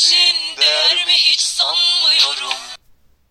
Şimdi er mi hiç sanmıyorum.